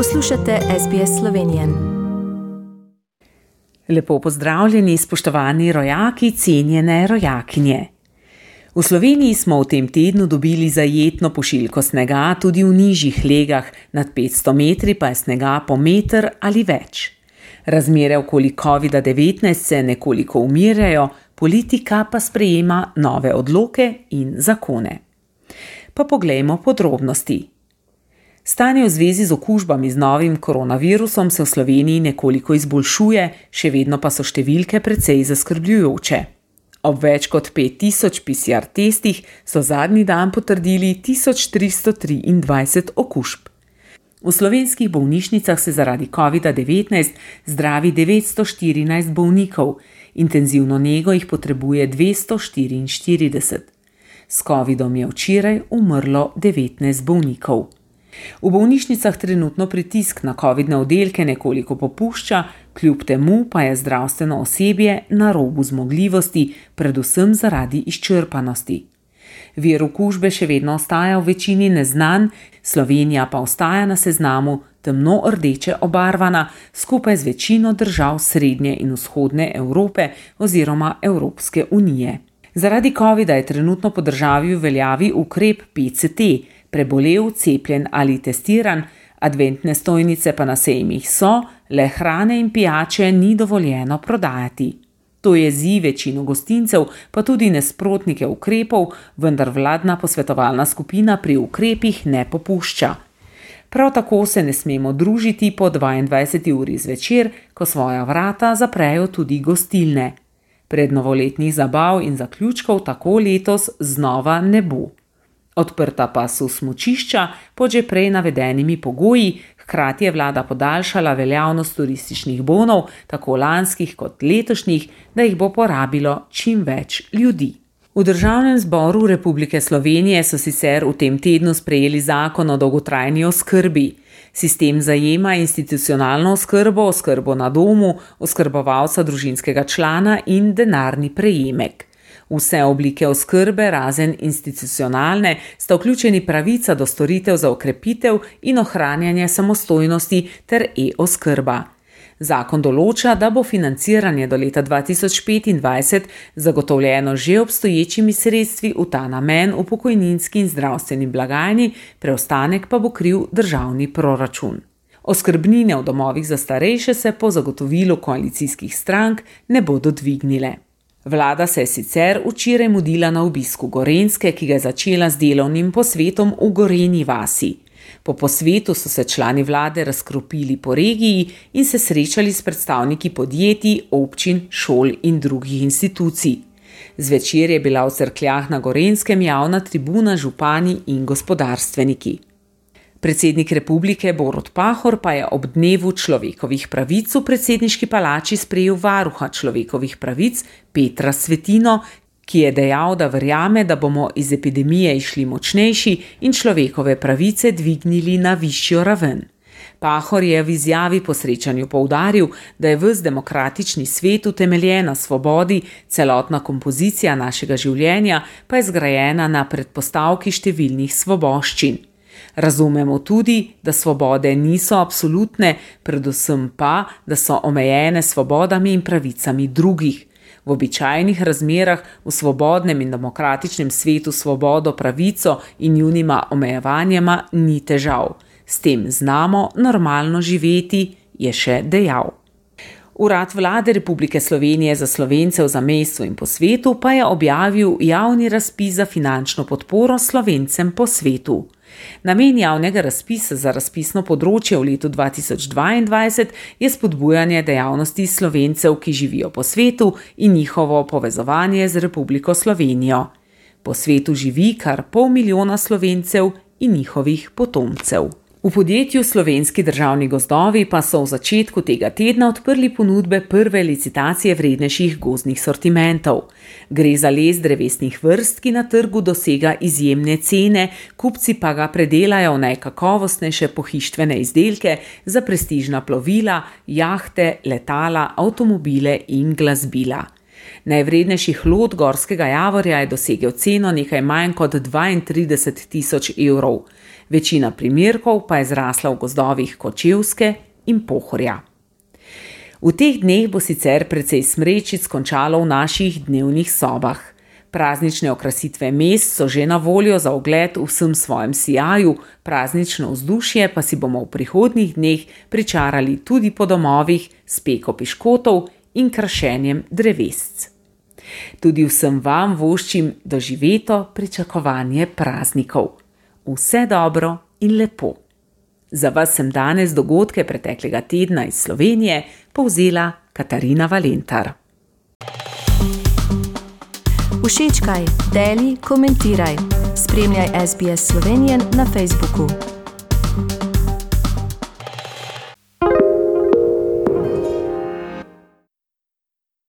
Poslušate SBS Slovenijo. Lepo pozdravljeni, spoštovani rojaki, cenjene rojakinje. V Sloveniji smo v tem tednu dobili zajetno pošiljko snega, tudi v nižjih legah, nad 500 metri pa je snega po meter ali več. Razmere okoli COVID-19 se nekoliko umirjajo, politika pa sprejema nove odloke in zakone. Pa poglejmo podrobnosti. Stanje v zvezi z okužbami z novim koronavirusom se v Sloveniji nekoliko izboljšuje, še vedno pa so številke precej zaskrbljujoče. Ob več kot 5000 PCR testih so zadnji dan potrdili 1323 okužb. V slovenskih bolnišnicah se zaradi COVID-19 zdravi 914 bolnikov, intenzivno nego jih potrebuje 244. S COVID-om je včeraj umrlo 19 bolnikov. V bolnišnicah trenutno pritisk na COVID-ne oddelke nekoliko popušča, kljub temu pa je zdravstveno osebje na robu zmogljivosti, predvsem zaradi izčrpanosti. Vir okužbe še vedno ostaja v večini neznan, Slovenija pa ostaja na seznamu temno rdeče obarvana skupaj z večino držav Srednje in Vzhodne Evrope oziroma Evropske unije. Zaradi COVID-a je trenutno po državi v veljavi ukrep PCT, prebolel, cepljen ali testiran, adventne stojnice pa na sejmih so, le hrane in pijače ni dovoljeno prodajati. To jezi večino gostincev, pa tudi nasprotnike ukrepov, vendar vladna posvetovalna skupina pri ukrepih ne popušča. Prav tako se ne smemo družiti po 22. uri zvečer, ko svoja vrata zaprejo tudi gostilne. Pred novoletnih zabav in zaključkov tako letos znova ne bo. Odprta pa so smočišča pod že prej navedenimi pogoji, hkrati je vlada podaljšala veljavnost turističnih bonov, tako lanskih kot letošnjih, da jih bo porabilo čim več ljudi. V Državnem zboru Republike Slovenije so sicer v tem tednu sprejeli zakon o dolgotrajni oskrbi. Sistem zajema institucionalno oskrbo, oskrbo na domu, oskrbovalca družinskega člana in denarni prejemek. Vse oblike oskrbe, razen institucionalne, sta vključeni pravica do storitev za okrepitev in ohranjanje samostojnosti ter e-oskrba. Zakon določa, da bo financiranje do leta 2025 zagotovljeno že obstoječimi sredstvi v ta namen v pokojninski in zdravstveni blagajni, preostanek pa bo kriv državni proračun. Oskrbnine v domovih za starejše se po zagotovilu koalicijskih strank ne bodo dvignile. Vlada se je sicer včeraj mudila na obisku Gorenske, ki ga je začela z delovnim posvetom v Goreni vasi. Po posvetu so se člani vlade razkropili po regiji in se srečali s predstavniki podjetij, občin, šol in drugih institucij. Zvečer je bila v crkljah na Gorenskem javna tribuna župani in gospodarstveniki. Predsednik republike Borod Pahor pa je ob dnevu človekovih pravic v predsedniški palači sprejel varuha človekovih pravic Petra Svetino, ki je dejal, da verjame, da bomo iz epidemije išli močnejši in človekove pravice dvignili na višjo raven. Pahor je v izjavi po srečanju poudaril, da je vse demokratični svet utemeljen na svobodi, celotna kompozicija našega življenja pa je zgrajena na predpostavki številnih svoboščin. Razumemo tudi, da svobode niso absolutne, predvsem pa, da so omejene svobodami in pravicami drugih. V običajnih razmerah v svobodnem in demokratičnem svetu svobodo, pravico in njunima omejevanjama ni težav. S tem znamo normalno živeti, je še dejal. Urad vlade Republike Slovenije za slovence v zamestju in po svetu pa je objavil javni razpis za finančno podporo slovencem po svetu. Namen javnega razpisa za razpisno področje v letu 2022 je spodbujanje dejavnosti slovencev, ki živijo po svetu in njihovo povezovanje z Republiko Slovenijo. Po svetu živi kar pol milijona slovencev in njihovih potomcev. V podjetju Slovenski državni gozdovi pa so v začetku tega tedna odprli ponudbe prve licitacije vrednejših gozdnih sortimentov. Gre za les drevesnih vrst, ki na trgu dosega izjemne cene, kupci pa ga predelajo v najkakovostnejše pohištvene izdelke za prestižna plovila, jahte, letala, avtomobile in glasbila. Najvrednejši hlod gorskega javorja je dosegel ceno nekaj manj kot 32 tisoč evrov, večina primerkov pa je zrasla v gozdovih Kočevske in Pohorja. V teh dneh bo sicer precej smrečic končalo v naših dnevnih sobah. Praznične okrasitve mest so že na voljo za ogled v vsem svojem sijaju, praznično vzdušje pa si bomo v prihodnjih dneh pričarali tudi po domovih s peko piškotov in krašenjem drevesc. Tudi vsem vam voščim doživeto pričakovanje praznikov. Vse dobro in lepo. Za vas sem danes dogodke preteklega tedna iz Slovenije povzela Katarina Valentar. Všečkaj, deli, komentiraj. Spremljaj SBS Slovenijo na Facebooku.